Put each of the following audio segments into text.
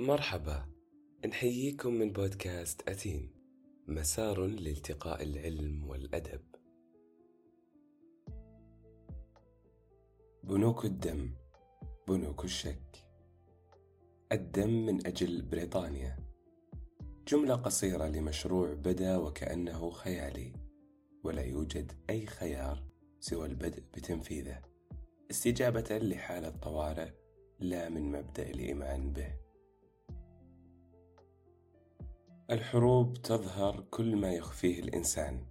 مرحبا. نحييكم من بودكاست أتين. مسار لالتقاء العلم والأدب. بنوك الدم بنوك الشك. الدم من أجل بريطانيا. جملة قصيرة لمشروع بدا وكأنه خيالي. ولا يوجد أي خيار سوى البدء بتنفيذه. استجابة لحالة طوارئ لا من مبدأ الإيمان به. الحروب تظهر كل ما يخفيه الإنسان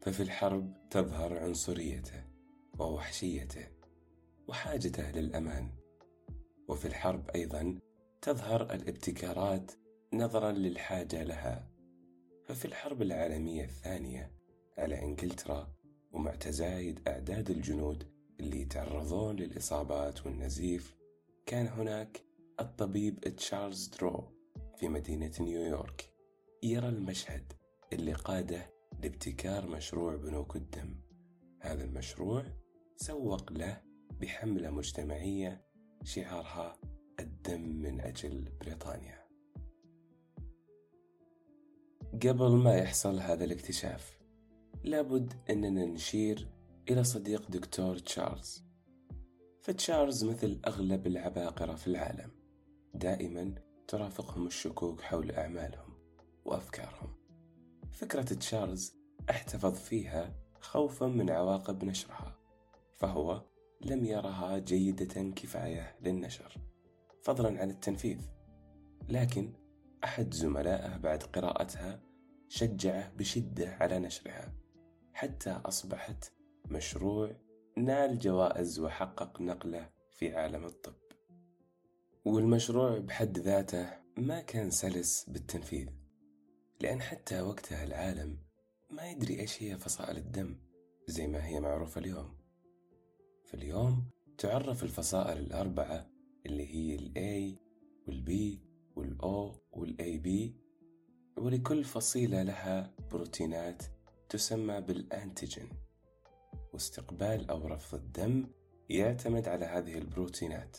ففي الحرب تظهر عنصريته ووحشيته وحاجته للأمان وفي الحرب أيضا تظهر الابتكارات نظرا للحاجة لها ففي الحرب العالمية الثانية على إنجلترا ومع تزايد أعداد الجنود اللي يتعرضون للإصابات والنزيف كان هناك الطبيب تشارلز درو في مدينة نيويورك. يرى المشهد اللي قاده لابتكار مشروع بنوك الدم هذا المشروع سوق له بحملة مجتمعية شعارها الدم من أجل بريطانيا. قبل ما يحصل هذا الاكتشاف لابد أننا نشير إلى صديق دكتور تشارلز. فتشارلز مثل أغلب العباقرة في العالم دائما ترافقهم الشكوك حول أعمالهم. وأفكارهم فكرة تشارلز احتفظ فيها خوفا من عواقب نشرها فهو لم يرها جيدة كفاية للنشر فضلا عن التنفيذ. لكن أحد زملائه بعد قراءتها شجعه بشدة على نشرها حتى أصبحت مشروع نال جوائز وحقق نقلة في عالم الطب. والمشروع بحد ذاته ما كان سلس بالتنفيذ. لأن حتى وقتها العالم ما يدري إيش هي فصائل الدم زي ما هي معروفة اليوم. فاليوم تعرف الفصائل الأربعة اللي هي ال A وال B وال O وال AB ولكل فصيلة لها بروتينات تسمى بالأنتيجين. واستقبال أو رفض الدم يعتمد على هذه البروتينات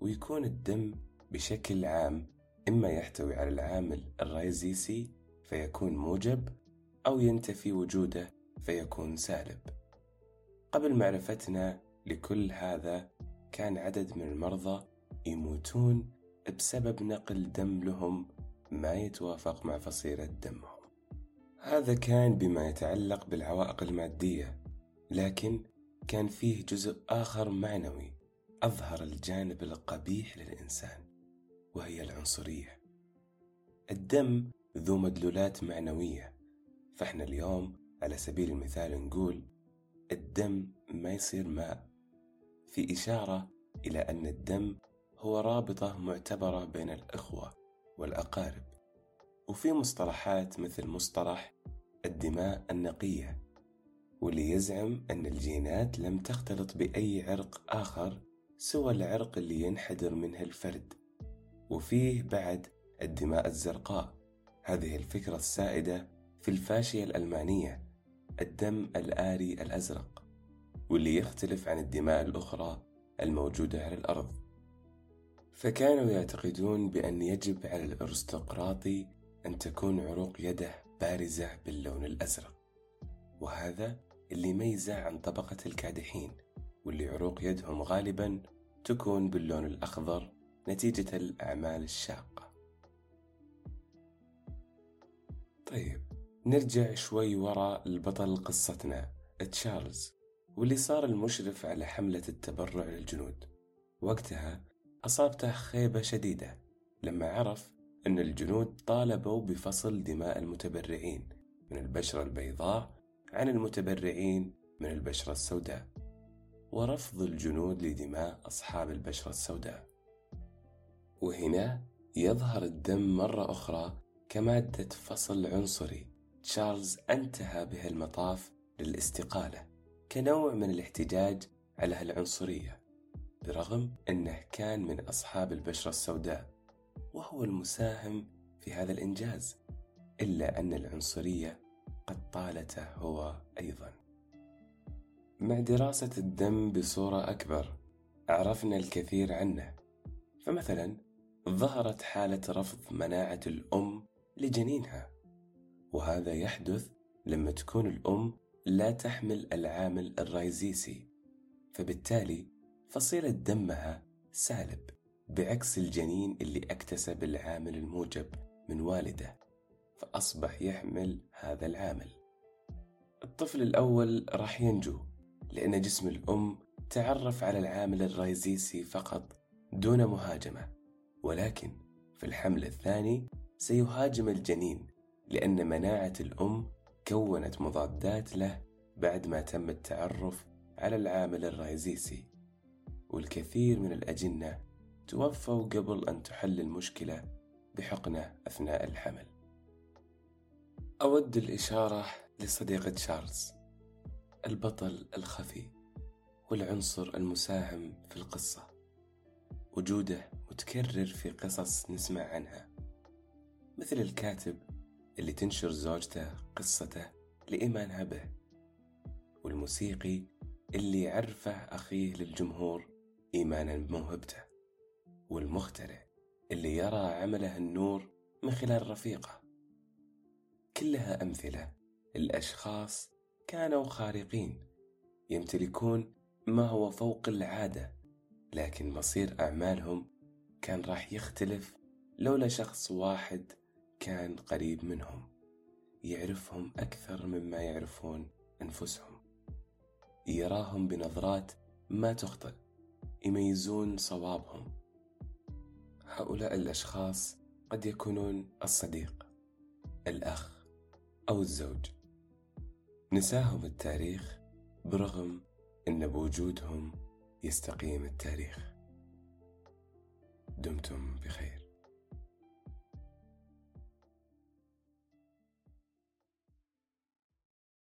ويكون الدم بشكل عام إما يحتوي على العامل الرايزيسي فيكون موجب أو ينتفي وجوده فيكون سالب. قبل معرفتنا لكل هذا كان عدد من المرضى يموتون بسبب نقل دم لهم ما يتوافق مع فصيلة دمهم. هذا كان بما يتعلق بالعوائق المادية لكن كان فيه جزء آخر معنوي أظهر الجانب القبيح للإنسان. وهي العنصرية. الدم ذو مدلولات معنوية. فإحنا اليوم على سبيل المثال نقول الدم ما يصير ماء. في إشارة إلى أن الدم هو رابطة معتبرة بين الإخوة والأقارب. وفي مصطلحات مثل مصطلح الدماء النقية واللي يزعم أن الجينات لم تختلط بأي عرق آخر سوى العرق اللي ينحدر منه الفرد. وفيه بعد الدماء الزرقاء. هذه الفكرة السائدة في الفاشية الألمانية الدم الآري الأزرق واللي يختلف عن الدماء الأخرى الموجودة على الأرض. فكانوا يعتقدون بأن يجب على الأرستقراطي أن تكون عروق يده بارزة باللون الأزرق. وهذا اللي يميزه عن طبقة الكادحين واللي عروق يدهم غالبا تكون باللون الأخضر نتيجة الأعمال الشاقة. طيب نرجع شوي وراء البطل قصتنا تشارلز واللي صار المشرف على حملة التبرع للجنود. وقتها أصابته خيبة شديدة لما عرف أن الجنود طالبوا بفصل دماء المتبرعين من البشرة البيضاء عن المتبرعين من البشرة السوداء ورفض الجنود لدماء أصحاب البشرة السوداء. وهنا يظهر الدم مرة أخرى كمادة فصل عنصري. تشارلز انتهى به المطاف للاستقالة كنوع من الاحتجاج على هالعنصرية برغم أنه كان من أصحاب البشرة السوداء وهو المساهم في هذا الإنجاز إلا أن العنصرية قد طالته هو أيضا. مع دراسة الدم بصورة أكبر عرفنا الكثير عنه. فمثلا ظهرت حالة رفض مناعة الأم لجنينها وهذا يحدث لما تكون الأم لا تحمل العامل الرايزيسي فبالتالي فصيلة دمها سالب بعكس الجنين اللي اكتسب العامل الموجب من والده فأصبح يحمل هذا العامل. الطفل الأول راح ينجو لأن جسم الأم تعرف على العامل الرايزيسي فقط دون مهاجمة. ولكن في الحمل الثاني سيهاجم الجنين لأن مناعة الأم كونت مضادات له بعد ما تم التعرف على العامل الرايزيسي والكثير من الأجنة توفوا قبل أن تحل المشكلة بحقنة أثناء الحمل. أود الإشارة لصديقة تشارلز البطل الخفي والعنصر المساهم في القصة. وجوده متكرر في قصص نسمع عنها مثل الكاتب اللي تنشر زوجته قصته لإيمانها به والموسيقي اللي عرفه أخيه للجمهور إيمانا بموهبته والمخترع اللي يرى عمله النور من خلال رفيقه. كلها أمثلة الأشخاص كانوا خارقين يمتلكون ما هو فوق العادة لكن مصير أعمالهم كان راح يختلف لولا شخص واحد كان قريب منهم يعرفهم أكثر مما يعرفون أنفسهم. يراهم بنظرات ما تخطئ يميزون صوابهم. هؤلاء الأشخاص قد يكونون الصديق الأخ أو الزوج. نساهم التاريخ برغم أن بوجودهم يستقيم التاريخ. دمتم بخير.